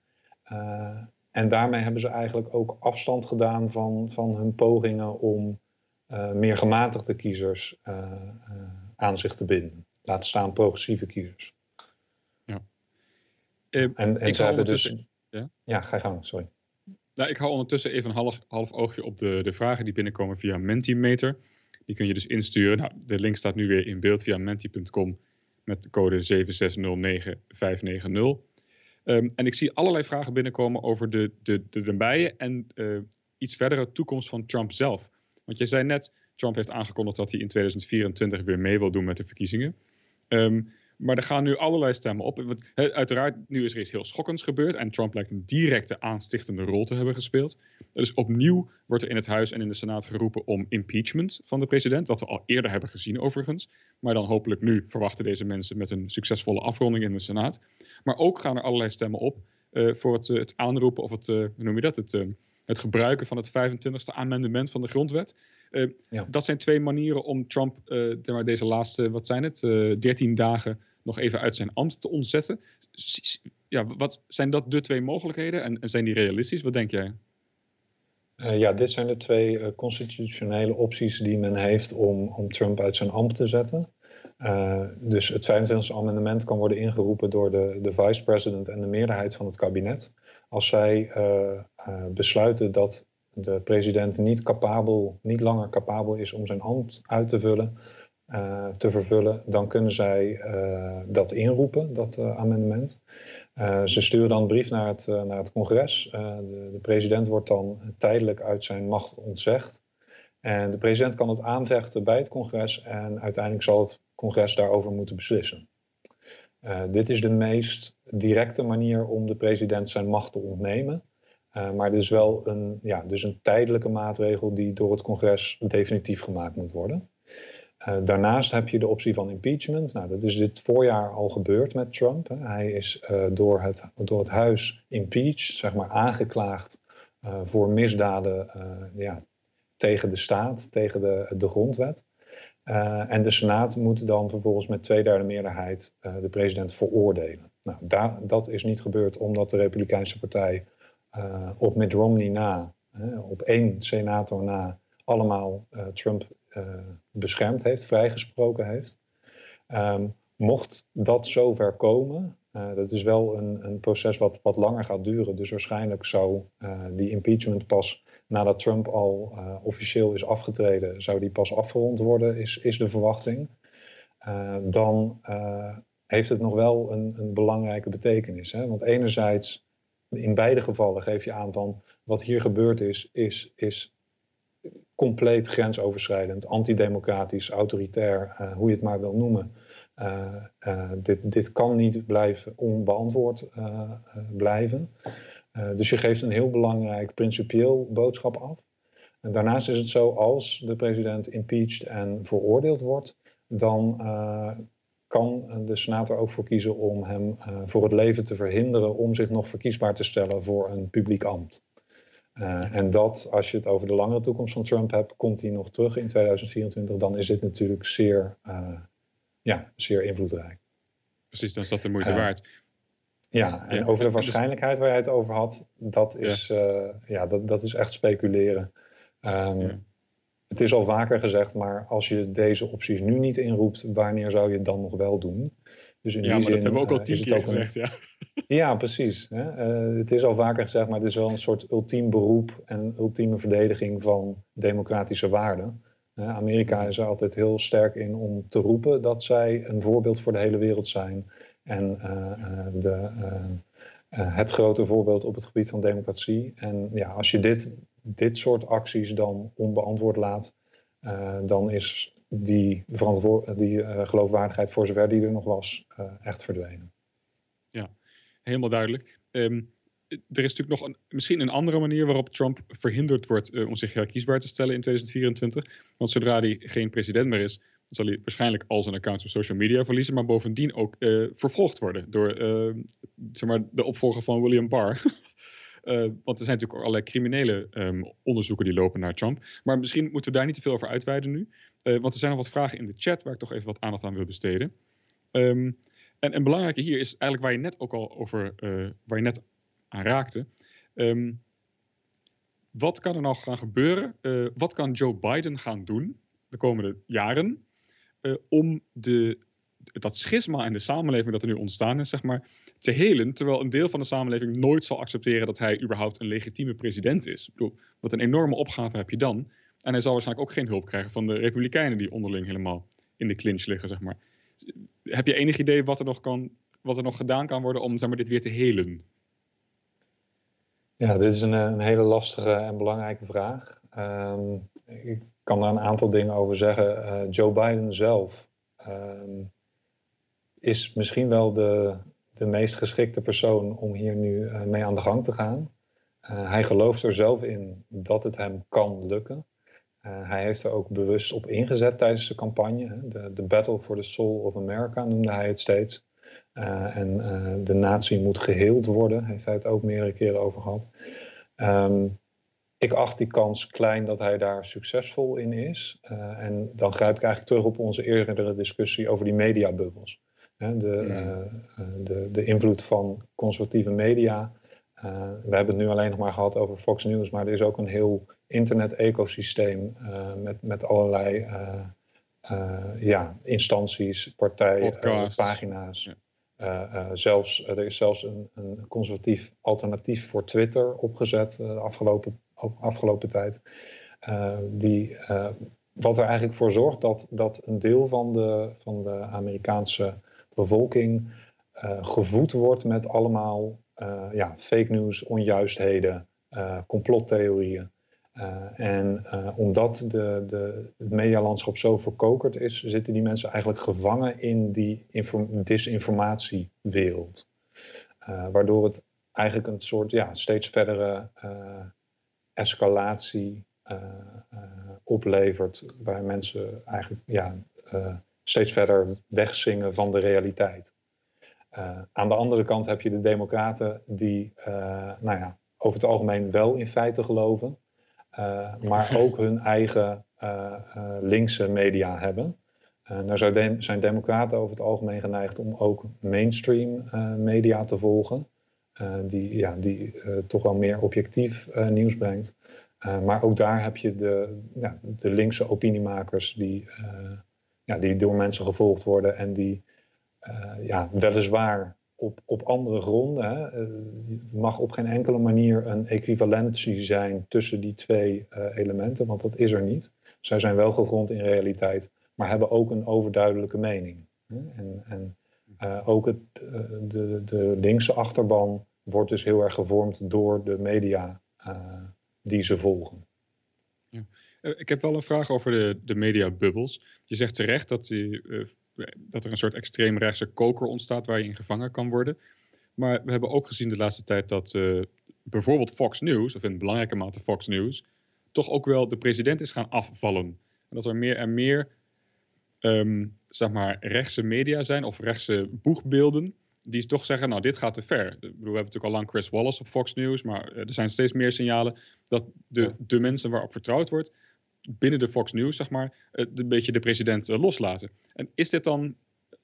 En daarmee hebben ze eigenlijk ook afstand gedaan van, van hun pogingen om meer gematigde kiezers aan zich te binden. Laat staan progressieve kiezers. Ja. en en ze hebben dus. Ja? ja, ga je gang, sorry. Nou, ik hou ondertussen even een half, half oogje op de, de vragen die binnenkomen via Mentimeter. Die kun je dus insturen. Nou, de link staat nu weer in beeld via menti.com met de code 7609590. Ehm, en ik zie allerlei vragen binnenkomen over de, de, de, de en uh, iets verdere toekomst van Trump zelf. Want jij zei net, Trump heeft aangekondigd dat hij in 2024 weer mee wil doen met de verkiezingen. Um, maar er gaan nu allerlei stemmen op. Uiteraard, nu is er iets heel schokkends gebeurd. En Trump lijkt een directe aanstichtende rol te hebben gespeeld. Dus opnieuw wordt er in het Huis en in de Senaat geroepen om impeachment van de president. Wat we al eerder hebben gezien overigens. Maar dan hopelijk nu verwachten deze mensen met een succesvolle afronding in de Senaat. Maar ook gaan er allerlei stemmen op uh, voor het, het, aanroepen of het, uh, hoe noem je dat? Het, uh, het gebruiken van het 25e amendement van de grondwet. Ja. Dat zijn twee manieren om Trump deze laatste, wat zijn het, 13 dagen nog even uit zijn ambt te ontzetten. Ja, wat zijn dat de twee mogelijkheden en, zijn die realistisch? Wat denk jij? Uh, ja, dit zijn de twee uh, constitutionele opties die men heeft om, om Trump uit zijn ambt te zetten. Uh, dus het 25e amendement kan worden ingeroepen door de, de vice-president en de meerderheid van het kabinet. Als zij besluiten dat de president niet, capabel, niet langer capabel is om zijn ambt uit te vullen, uh, te vervullen, dan kunnen zij uh, dat inroepen, dat uh, amendement. ze sturen dan een brief naar het, naar het congres. De, de, president wordt dan tijdelijk uit zijn macht ontzegd. En de president kan het aanvechten bij het congres en uiteindelijk zal het congres daarover moeten beslissen. dit is de meest directe manier om de president zijn macht te ontnemen. Maar het is wel een, ja, dus een tijdelijke maatregel die door het congres definitief gemaakt moet worden. Uh, daarnaast heb je de optie van impeachment. Nou, dat is dit voorjaar al gebeurd met Trump. Hij is uh, door, het, door het huis impeached, zeg maar aangeklaagd uh, voor misdaden ja, tegen de staat, tegen de, de grondwet. en de Senaat moet dan vervolgens met tweederde meerderheid de president veroordelen. Nou, dat is niet gebeurd omdat de Republikeinse Partij op Mitt Romney na, op één senator na, allemaal Trump uh, beschermd heeft, vrijgesproken heeft. Um, mocht dat zover komen, dat is wel een, een, proces wat wat langer gaat duren. Dus waarschijnlijk zou die impeachment pas nadat Trump al officieel is afgetreden, zou die pas afgerond worden, is, is de verwachting. dan heeft het nog wel een, een belangrijke betekenis. Hè? Want enerzijds, in beide gevallen geef je aan van wat hier gebeurd is, is, is compleet grensoverschrijdend, antidemocratisch, autoritair, uh, hoe je het maar wil noemen. Uh, uh, dit, dit kan niet blijven onbeantwoord blijven. dus je geeft een heel belangrijk principieel boodschap af. En daarnaast is het zo, als de president impeached en veroordeeld wordt, dan kan de senator ook voor kiezen om hem voor het leven te verhinderen om zich nog verkiesbaar te stellen voor een publiek ambt. Uh, en dat, als je het over de langere toekomst van Trump hebt, komt hij nog terug in 2024, dan is dit natuurlijk zeer, uh, ja, zeer invloedrijk. Precies, dan is dat de moeite waard. Ja, en ja. over de waarschijnlijkheid waar jij het over had, dat is, ja. ja dat, dat is echt speculeren. Um, ja. Het is al vaker gezegd, maar als je deze opties nu niet inroept, wanneer zou je het dan nog wel doen? Dus in ja, maar zin, dat hebben we ook al tien keer gezegd, ja. Ja, precies. Hè? Uh, het is al vaker gezegd, maar het is wel een soort ultiem beroep en ultieme verdediging van democratische waarden. Amerika is er altijd heel sterk in om te roepen dat zij een voorbeeld voor de hele wereld zijn. En de, het grote voorbeeld op het gebied van democratie. En ja, als je dit, dit soort acties dan onbeantwoord laat, dan is die, die geloofwaardigheid voor zover die er nog was, echt verdwenen. Ja, helemaal duidelijk. Um, er is natuurlijk nog een, misschien een andere manier waarop Trump verhinderd wordt om zich herkiesbaar te stellen in 2024. Want zodra hij geen president meer is, zal hij waarschijnlijk al zijn accounts op social media verliezen, maar bovendien ook vervolgd worden door uh, zeg maar de opvolger van William Barr. want er zijn natuurlijk allerlei criminele um, onderzoeken die lopen naar Trump. Maar misschien moeten we daar niet te veel over uitweiden nu. want er zijn nog wat vragen in de chat waar ik toch even wat aandacht aan wil besteden. Um, en een belangrijke hier is eigenlijk waar je net ook al over, waar je net aan raakte. Ehm, wat kan er nou gaan gebeuren? Wat kan Joe Biden gaan doen de komende jaren om de, dat schisma in de samenleving dat er nu ontstaan is, zeg maar, te helen, terwijl een deel van de samenleving nooit zal accepteren dat hij überhaupt een legitieme president is. Ik bedoel, wat een enorme opgave heb je dan. En hij zal waarschijnlijk ook geen hulp krijgen van de Republikeinen die onderling helemaal in de clinch liggen, zeg maar. Heb je enig idee wat er nog, kan, wat er nog gedaan kan worden om zeg maar, dit weer te helen? Ja, dit is een, een hele lastige en belangrijke vraag. Ehm, ik kan daar een aantal dingen over zeggen. Uh, Joe Biden zelf um, is misschien wel de, de meest geschikte persoon om hier nu uh, mee aan de gang te gaan. Uh, hij gelooft er zelf in dat het hem kan lukken. hij heeft er ook bewust op ingezet tijdens de campagne. De, de Battle for the Soul of America noemde hij het steeds. En de natie moet geheeld worden, heeft hij het ook meerdere keren over gehad. Um, ik acht die kans klein dat hij daar succesvol in is. En dan grijp ik eigenlijk terug op onze eerdere discussie over die mediabubbels. De, de, de invloed van conservatieve media. we hebben het nu alleen nog maar gehad over Fox News, maar er is ook een heel internet-ecosysteem met, met allerlei ja, instanties, partijen, pagina's. Ja. Zelfs, er is zelfs een, een, conservatief alternatief voor Twitter opgezet de afgelopen, afgelopen tijd. die, wat er eigenlijk voor zorgt dat, dat een deel van de, van de Amerikaanse bevolking gevoed wordt met allemaal ja, fake news, onjuistheden, complottheorieën. Uh, en omdat de, de, het medialandschap zo verkokerd is, zitten die mensen eigenlijk gevangen in die disinformatiewereld. Waardoor het eigenlijk een soort ja, steeds verdere escalatie oplevert, waar mensen eigenlijk ja, steeds verder wegzingen van de realiteit. aan de andere kant heb je de democraten die nou ja, over het algemeen wel in feite geloven. Uh, maar ook hun eigen linkse media hebben. daar zijn democraten over het algemeen geneigd om ook mainstream media te volgen. die ja, die toch wel meer objectief nieuws brengt. maar ook daar heb je de, ja, de linkse opiniemakers die, ja, die door mensen gevolgd worden en die ja, weliswaar op, op andere gronden. Hè. Eh, mag op geen enkele manier een equivalentie zijn tussen die twee uh, elementen, want dat is er niet. Zij zijn wel gegrond in realiteit, maar hebben ook een overduidelijke mening. Hè. En, en ook het, de, de linkse achterban wordt dus heel erg gevormd door de media die ze volgen. Ja. Ik heb wel een vraag over de, de mediabubbels. Je zegt terecht dat die dat er een soort extreemrechtse koker ontstaat waar je in gevangen kan worden. Maar we hebben ook gezien de laatste tijd dat uh, bijvoorbeeld Fox News, of in belangrijke mate Fox News, toch ook wel de president is gaan afvallen. En dat er meer en meer um, zeg maar, rechtse media zijn of rechtse boegbeelden die toch zeggen, nou dit gaat te ver. we hebben natuurlijk al lang Chris Wallace op Fox News, maar eh, er zijn steeds meer signalen dat de, de mensen waarop vertrouwd wordt, binnen de Fox News, zeg maar, een beetje de president eh, loslaten. En is dit dan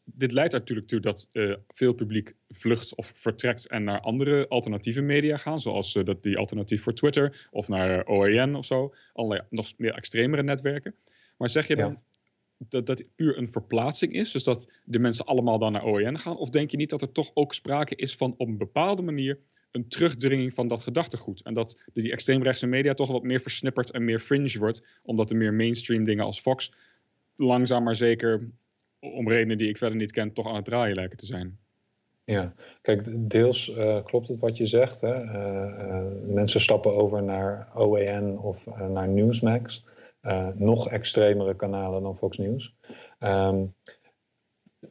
dit leidt natuurlijk toe dat uh, veel publiek vlucht of vertrekt en naar andere alternatieve media gaan, zoals uh, dat die alternatief voor Twitter of naar OAN of zo, allerlei nog meer extremere netwerken. Maar zeg je dan dat dat puur een verplaatsing is, dus dat de mensen allemaal dan naar OAN gaan, of denk je niet dat er toch ook sprake is van op een bepaalde manier een terugdringing van dat gedachtegoed. En dat die extreemrechtse media toch wat meer versnipperd en meer fringe wordt, omdat de meer mainstream dingen als Fox langzaam maar zeker, om redenen die ik verder niet ken, toch aan het draaien lijken te zijn. Ja, kijk, deels uh, klopt het wat je zegt. Hè? Uh, uh, mensen stappen over naar OAN of naar Newsmax. nog extremere kanalen dan Fox News. Um,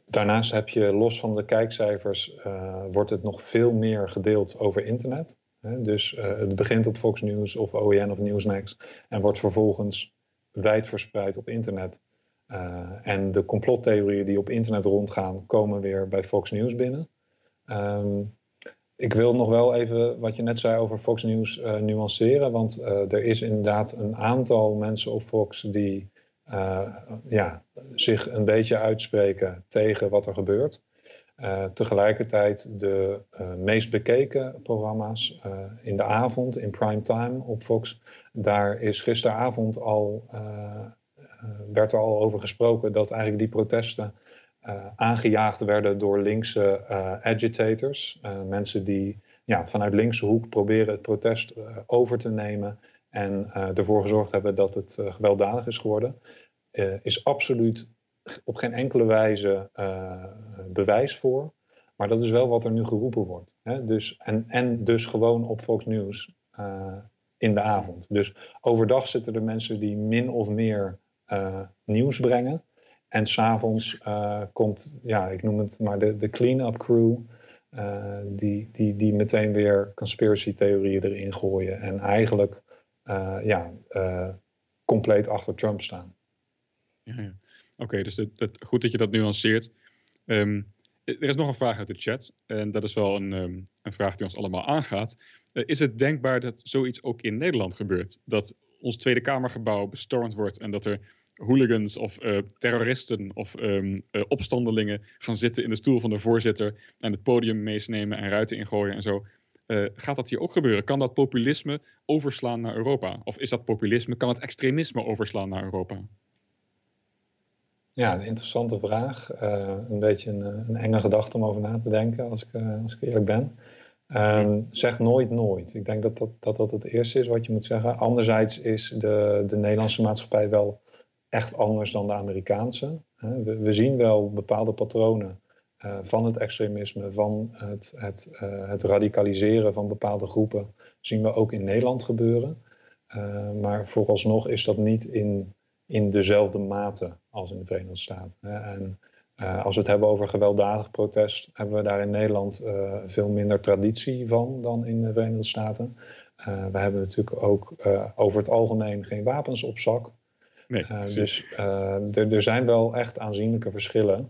daarnaast heb je los van de kijkcijfers, wordt het nog veel meer gedeeld over internet. Dus het begint op Fox News of OAN of Newsmax en wordt vervolgens wijd verspreid op internet. en de complottheorieën die op internet rondgaan, komen weer bij Fox News binnen. Um, ik wil nog wel even wat je net zei over Fox News nuanceren. Want er is inderdaad een aantal mensen op Fox die ja, zich een beetje uitspreken tegen wat er gebeurt. tegelijkertijd de meest bekeken programma's in de avond, in prime time op Fox. Daar is gisteravond al, werd er al over gesproken dat eigenlijk die protesten aangejaagd werden door linkse agitators. Mensen die ja, vanuit linkse hoek proberen het protest over te nemen en ervoor gezorgd hebben dat het gewelddadig is geworden. is absoluut op geen enkele wijze bewijs voor. Maar dat is wel wat er nu geroepen wordt. Hè? Dus, en, en dus gewoon op Fox News in de avond. Dus overdag zitten er mensen die min of meer nieuws brengen. En s'avonds uh, komt, ja, ik noem het maar de, de clean-up crew. Die, die, die meteen weer conspiracy theorieën erin gooien. En eigenlijk ja, compleet achter Trump staan. Ja. Oké, dus goed dat je dat nuanceert. Um, er is nog een vraag uit de chat. En dat is wel een, um, een vraag die ons allemaal aangaat. is het denkbaar dat zoiets ook in Nederland gebeurt? Dat ons Tweede Kamergebouw bestormd wordt en dat er hooligans of terroristen of uh, opstandelingen gaan zitten in de stoel van de voorzitter en het podium meesnemen en ruiten ingooien en zo. Uh, gaat dat hier ook gebeuren? Kan dat populisme overslaan naar Europa? Of is dat populisme, kan het extremisme overslaan naar Europa? Ja, een interessante vraag. een beetje een, een, enge gedachte om over na te denken, als ik, als ik eerlijk ben. Um, zeg nooit nooit. Ik denk dat dat, dat dat het eerste is wat je moet zeggen. Anderzijds is de, de Nederlandse maatschappij wel echt anders dan de Amerikaanse. We, we zien wel bepaalde patronen uh, van het extremisme, van het, het, uh, het, radicaliseren van bepaalde groepen, zien we ook in Nederland gebeuren. Uh, maar vooralsnog is dat niet in, in dezelfde mate als in de Verenigde Staten. En als we het hebben over gewelddadig protest, hebben we daar in Nederland veel minder traditie van dan in de Verenigde Staten. we hebben natuurlijk ook over het algemeen geen wapens op zak. Nee, dus er zijn wel echt aanzienlijke verschillen.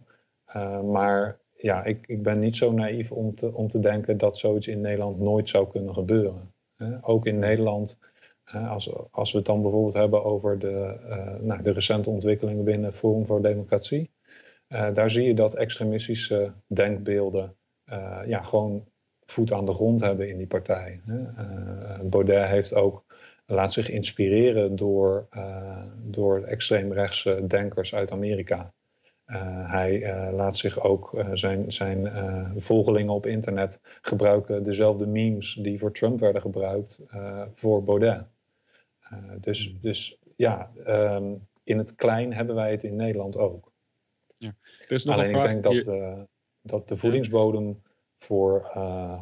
Uh, maar ja, ik, ik ben niet zo naïef om te, om te denken dat zoiets in Nederland nooit zou kunnen gebeuren. ook in Nederland, als, als we het dan bijvoorbeeld hebben over de, nou, de recente ontwikkelingen binnen Forum voor Democratie. daar zie je dat extremistische denkbeelden ja, gewoon voet aan de grond hebben in die partij. Baudet heeft ook laat zich inspireren door, door extreemrechtse denkers uit Amerika. Uh, hij uh, laat zich ook zijn, zijn volgelingen op internet gebruiken dezelfde memes die voor Trump werden gebruikt voor Baudet. dus, hmm. dus ja, um, in het klein hebben wij het in Nederland ook. Ja. Alleen ik denk dat, dat de voedingsbodem voor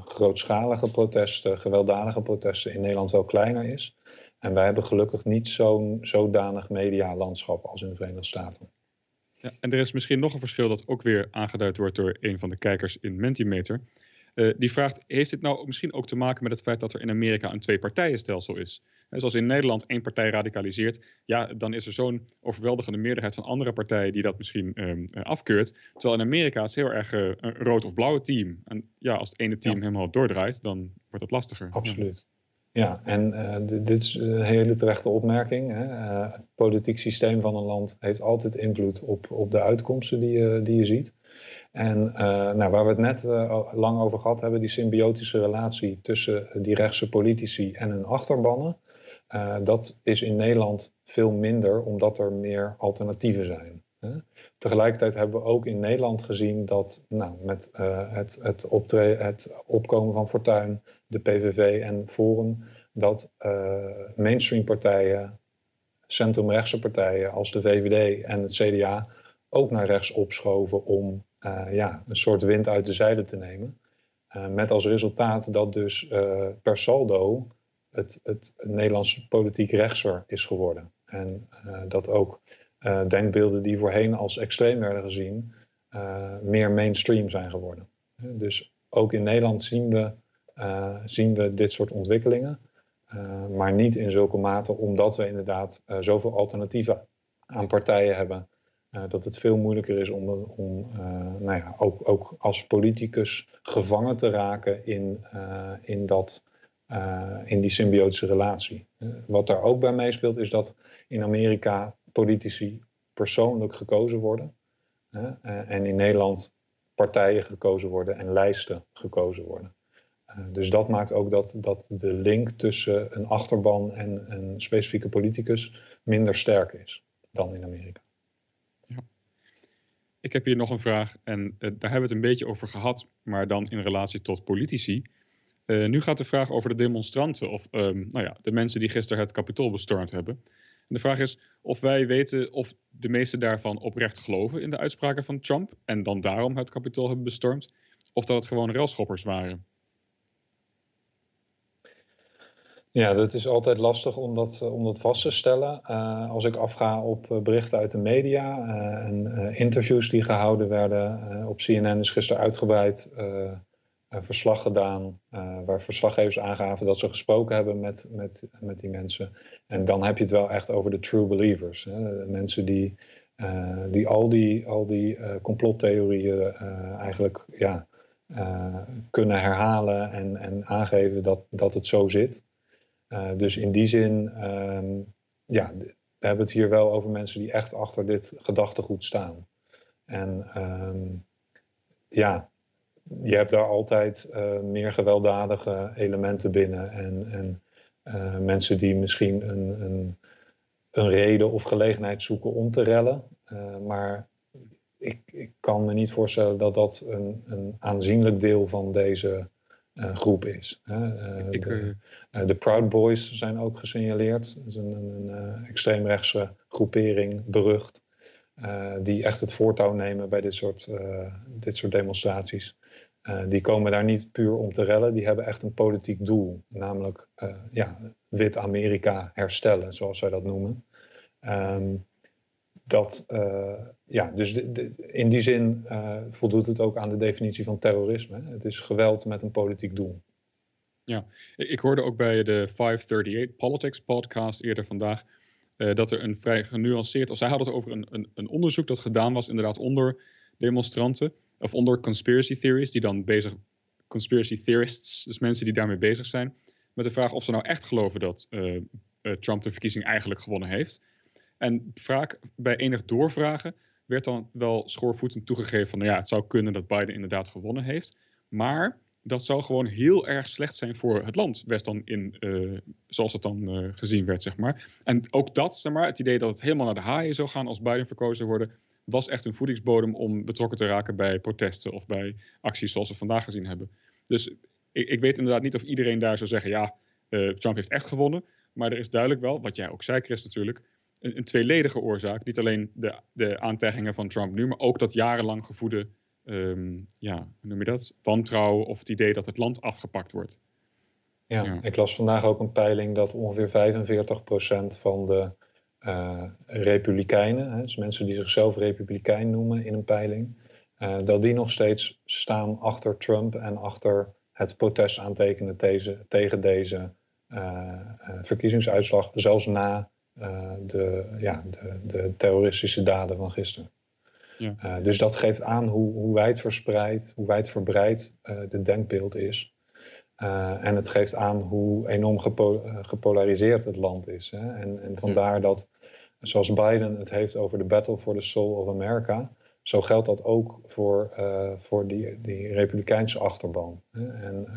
grootschalige protesten, gewelddadige protesten in Nederland wel kleiner is. En wij hebben gelukkig niet zo'n zodanig medialandschap als in de Verenigde Staten. Ja, en er is misschien nog een verschil dat ook weer aangeduid wordt door een van de kijkers in Mentimeter. Uh, die vraagt, heeft dit nou misschien ook te maken met het feit dat er in Amerika een twee-partijenstelsel is? En zoals in Nederland één partij radicaliseert, ja, dan is er zo'n overweldigende meerderheid van andere partijen die dat misschien um, afkeurt. Terwijl in Amerika is het heel erg uh, een rood of blauwe team. En ja, als het ene team helemaal doordraait, dan wordt het lastiger. Absoluut. Ja, en uh, dit is een hele terechte opmerking. Hè. Uh, het politiek systeem van een land heeft altijd invloed op, op de uitkomsten die je, die je ziet. En uh, nou, waar we het net lang over gehad hebben, die symbiotische relatie tussen die rechtse politici en hun achterbannen, dat is in Nederland veel minder, omdat er meer alternatieven zijn. Tegelijkertijd hebben we ook in Nederland gezien dat nou, met het, het, het opkomen van Fortuin, de PVV en Forum, dat mainstream partijen, centrumrechtse partijen als de VVD en het CDA ook naar rechts opschoven om ja, een soort wind uit de zeilen te nemen. Uh, met als resultaat dat dus per saldo het, het, Nederlandse politiek rechtser is geworden. En dat ook denkbeelden die voorheen als extreem werden gezien, meer mainstream zijn geworden. Dus ook in Nederland zien we, zien we dit soort ontwikkelingen. maar niet in zulke mate omdat we inderdaad zoveel alternatieven aan partijen hebben dat het veel moeilijker is om, om nou ja, ook, ook als politicus gevangen te raken in, in, dat, in die symbiotische relatie. wat daar ook bij meespeelt is dat in Amerika politici persoonlijk gekozen worden. en in Nederland partijen gekozen worden en lijsten gekozen worden. Dus dat maakt ook dat, dat de link tussen een achterban en een specifieke politicus minder sterk is dan in Amerika. Ik heb hier nog een vraag en uh, daar hebben we het een beetje over gehad, maar dan in relatie tot politici. Uh, nu gaat de vraag over de demonstranten of um, nou ja, de mensen die gisteren het kapitool bestormd hebben. En de vraag is of wij weten of de meesten daarvan oprecht geloven in de uitspraken van Trump en dan daarom het kapitool hebben bestormd, of dat het gewoon railschoppers waren. Ja, dat is altijd lastig om dat, eh, om dat vast te stellen. Uh, als ik afga op uh, berichten uit de media en interviews die gehouden werden. op CNN is gisteren uitgebreid verslag gedaan, waar verslaggevers aangaven dat ze gesproken hebben met, met, met die mensen. En dan heb je het wel echt over de true believers. Hè? Mensen die, die al die, al die complottheorieën eigenlijk ja, kunnen herhalen en, en aangeven dat, dat het zo zit. Uh, dus in die zin, um, ja, we hebben het hier wel over mensen die echt achter dit gedachtegoed staan. En um, ja, je hebt daar altijd uh, meer gewelddadige elementen binnen. En, en uh, mensen die misschien een, een, een, reden of gelegenheid zoeken om te rellen. maar ik, ik, kan me niet voorstellen dat dat een, een aanzienlijk deel van deze groep is. Ik, de, uh, de, Proud Boys zijn ook gesignaleerd. Dat is een, een, een extreemrechtse groepering, berucht, die echt het voortouw nemen bij dit soort, dit soort demonstraties. die komen daar niet puur om te rellen, die hebben echt een politiek doel, namelijk ja, wit Amerika herstellen, zoals zij dat noemen. Um, dat, uh, ja, dus in die zin uh, voldoet het ook aan de definitie van terrorisme. Het is geweld met een politiek doel. Ja, ik hoorde ook bij de 538 Politics podcast eerder vandaag uh, dat er een vrij genuanceerd, of zij hadden het over een, een, een, onderzoek dat gedaan was inderdaad onder demonstranten, of onder conspiracy theories, die dan bezig, conspiracy theorists, dus mensen die daarmee bezig zijn, met de vraag of ze nou echt geloven dat Trump de verkiezing eigenlijk gewonnen heeft. En vaak bij enig doorvragen werd dan wel schoorvoetend toegegeven van, nou ja, het zou kunnen dat Biden inderdaad gewonnen heeft. Maar dat zou gewoon heel erg slecht zijn voor het land, werd dan in, uh, zoals het dan uh, gezien werd, zeg maar. En ook dat, zeg maar, het idee dat het helemaal naar de haaien zou gaan als Biden verkozen worden, was echt een voedingsbodem om betrokken te raken bij protesten of bij acties zoals we vandaag gezien hebben. Dus ik, ik weet inderdaad niet of iedereen daar zou zeggen, ja, uh, Trump heeft echt gewonnen. Maar er is duidelijk wel, wat jij ook zei, Chris, natuurlijk, een, een tweeledige oorzaak. Niet alleen de, de aantijgingen van Trump nu, maar ook dat jarenlang gevoede, um, ja, hoe noem je dat? Wantrouwen of het idee dat het land afgepakt wordt. Ja, ja. ik las vandaag ook een peiling dat ongeveer 45% van de uh, republikeinen, hè, dus mensen die zichzelf republikein noemen in een peiling, uh, dat die nog steeds staan achter Trump en achter het protest aantekenen deze, tegen deze uh, verkiezingsuitslag, zelfs na de, ja, de, de, terroristische daden van gisteren. Ja. Uh, dus dat geeft aan hoe, hoe wijdverspreid, hoe wijdverbreid uh, de denkbeeld is. en het geeft aan hoe enorm gepo gepolariseerd het land is. Hè? En, en vandaar dat, zoals Biden het heeft over de battle for the soul of America, zo geldt dat ook voor, voor die, die republikeinse achterban. Hè? En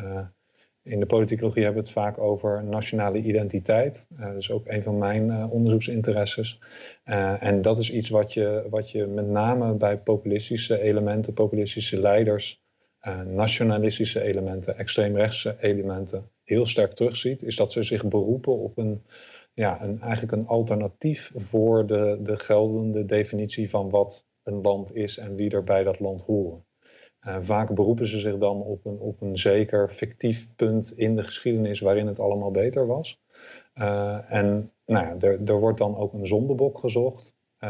in de politicologie hebben we het vaak over nationale identiteit. dat is ook een van mijn onderzoeksinteresses. en dat is iets wat je, wat je met name bij populistische elementen, populistische leiders, nationalistische elementen, extreemrechtse elementen heel sterk terugziet. Is dat ze zich beroepen op een ja, een, eigenlijk een alternatief voor de, de geldende definitie van wat een land is en wie er bij dat land horen. Uh, vaak beroepen ze zich dan op een, op een zeker fictief punt in de geschiedenis waarin het allemaal beter was. Uh, en nou ja, er, er wordt dan ook een zondebok gezocht. Uh,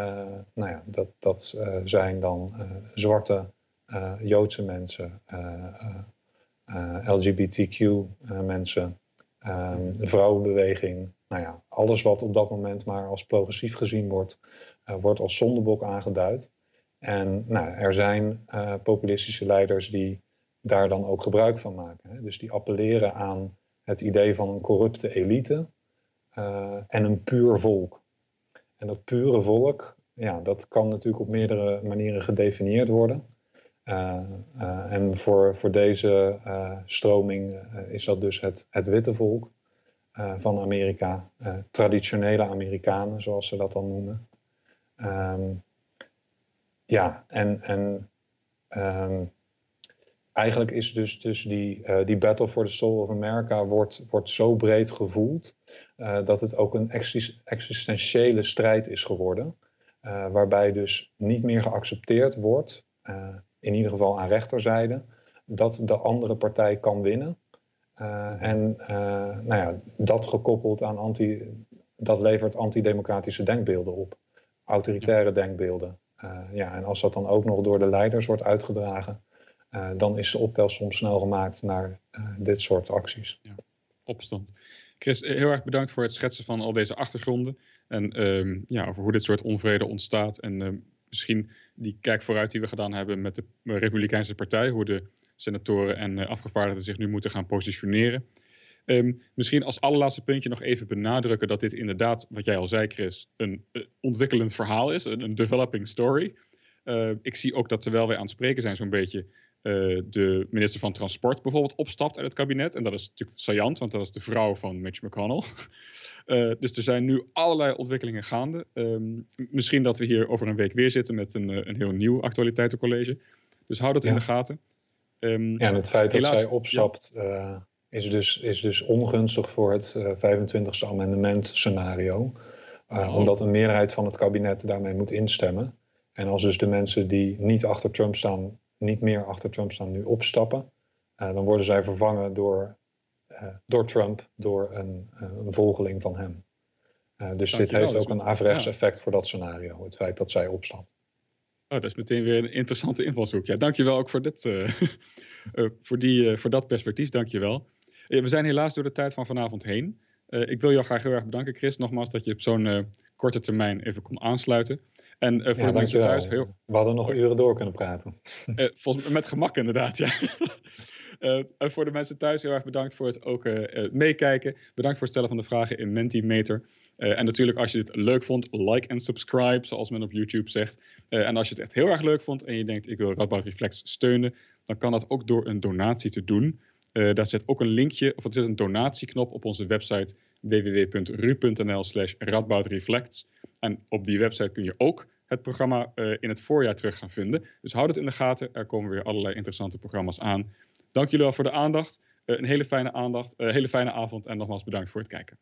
nou ja, dat, dat zijn dan zwarte Joodse mensen, LGBTQ mensen, de vrouwenbeweging, nou ja, alles wat op dat moment maar als progressief gezien wordt, wordt als zondebok aangeduid. En nou, er zijn uh, populistische leiders die daar dan ook gebruik van maken. Hè? Dus die appelleren aan het idee van een corrupte elite uh, en een puur volk. En dat pure volk, ja, dat kan natuurlijk op meerdere manieren gedefinieerd worden. en voor, voor deze stroming is dat dus het, het witte volk. Eh, van Amerika, traditionele Amerikanen, zoals ze dat dan noemen. Um, ja, en, en um, eigenlijk is dus, dus die, uh, die Battle for the Soul of America wordt, wordt zo breed gevoeld dat het ook een existentiële strijd is geworden. waarbij dus niet meer geaccepteerd wordt, in ieder geval aan rechterzijde, dat de andere partij kan winnen. En nou ja, dat gekoppeld aan anti, dat levert antidemocratische denkbeelden op. Autoritaire denkbeelden. Uh, ja, en als dat dan ook nog door de leiders wordt uitgedragen, dan is de optel soms snel gemaakt naar dit soort acties. Ja, opstand. Chris, heel erg bedankt voor het schetsen van al deze achtergronden. En um, ja, over hoe dit soort onvrede ontstaat. En misschien die kijk vooruit die we gedaan hebben met de Republikeinse Partij. Hoe de senatoren en afgevaardigden zich nu moeten gaan positioneren. Um, misschien als allerlaatste puntje nog even benadrukken dat dit inderdaad, wat jij al zei, Chris, een uh, ontwikkelend verhaal is, een, een developing story. Uh, ik zie ook dat terwijl wij aan het spreken zijn, zo'n beetje de minister van Transport bijvoorbeeld opstapt uit het kabinet. En dat is natuurlijk saillant, want dat is de vrouw van Mitch McConnell. dus er zijn nu allerlei ontwikkelingen gaande. Um, misschien dat we hier over een week weer zitten met een, een heel nieuw actualiteitencollege. Dus hou dat in de gaten. Um, ja, en het feit dat zij opstapt is, dus, is dus ongunstig voor het uh, 25e amendement scenario. Uh, Omdat een meerderheid van het kabinet daarmee moet instemmen. En als dus de mensen die niet achter Trump staan, niet meer achter Trump staan, nu opstappen, uh, dan worden zij vervangen door, door Trump, door een, een volgeling van hem. dus dit heeft ook een averechts effect voor dat scenario, het feit dat zij opstapt. Oh, dat is meteen weer een interessante invalshoek. Ja, dankjewel ook voor, dit, voor, die, voor dat perspectief. Dankjewel. We zijn helaas door de tijd van vanavond heen. ik wil jou graag heel erg bedanken, Chris, nogmaals, dat je op zo'n korte termijn even kon aansluiten. En voor ja, de mensen thuis... Heel... We hadden nog uren door kunnen praten. volgens, met gemak inderdaad, ja. Uh, voor de mensen thuis heel erg bedankt voor het ook uh, meekijken. Bedankt voor het stellen van de vragen in Mentimeter. En natuurlijk als je dit leuk vond, like en subscribe, zoals men op YouTube zegt. en als je het echt heel erg leuk vond en je denkt ik wil Radboud Reflex steunen, dan kan dat ook door een donatie te doen. Daar zit ook een linkje, of er zit een donatieknop op onze website www.ru.nl slash radboudreflects. En op die website kun je ook het programma in het voorjaar terug gaan vinden. Dus houd het in de gaten, er komen weer allerlei interessante programma's aan. Dank jullie wel voor de aandacht. Uh, een hele fijne aandacht, hele fijne avond en nogmaals bedankt voor het kijken.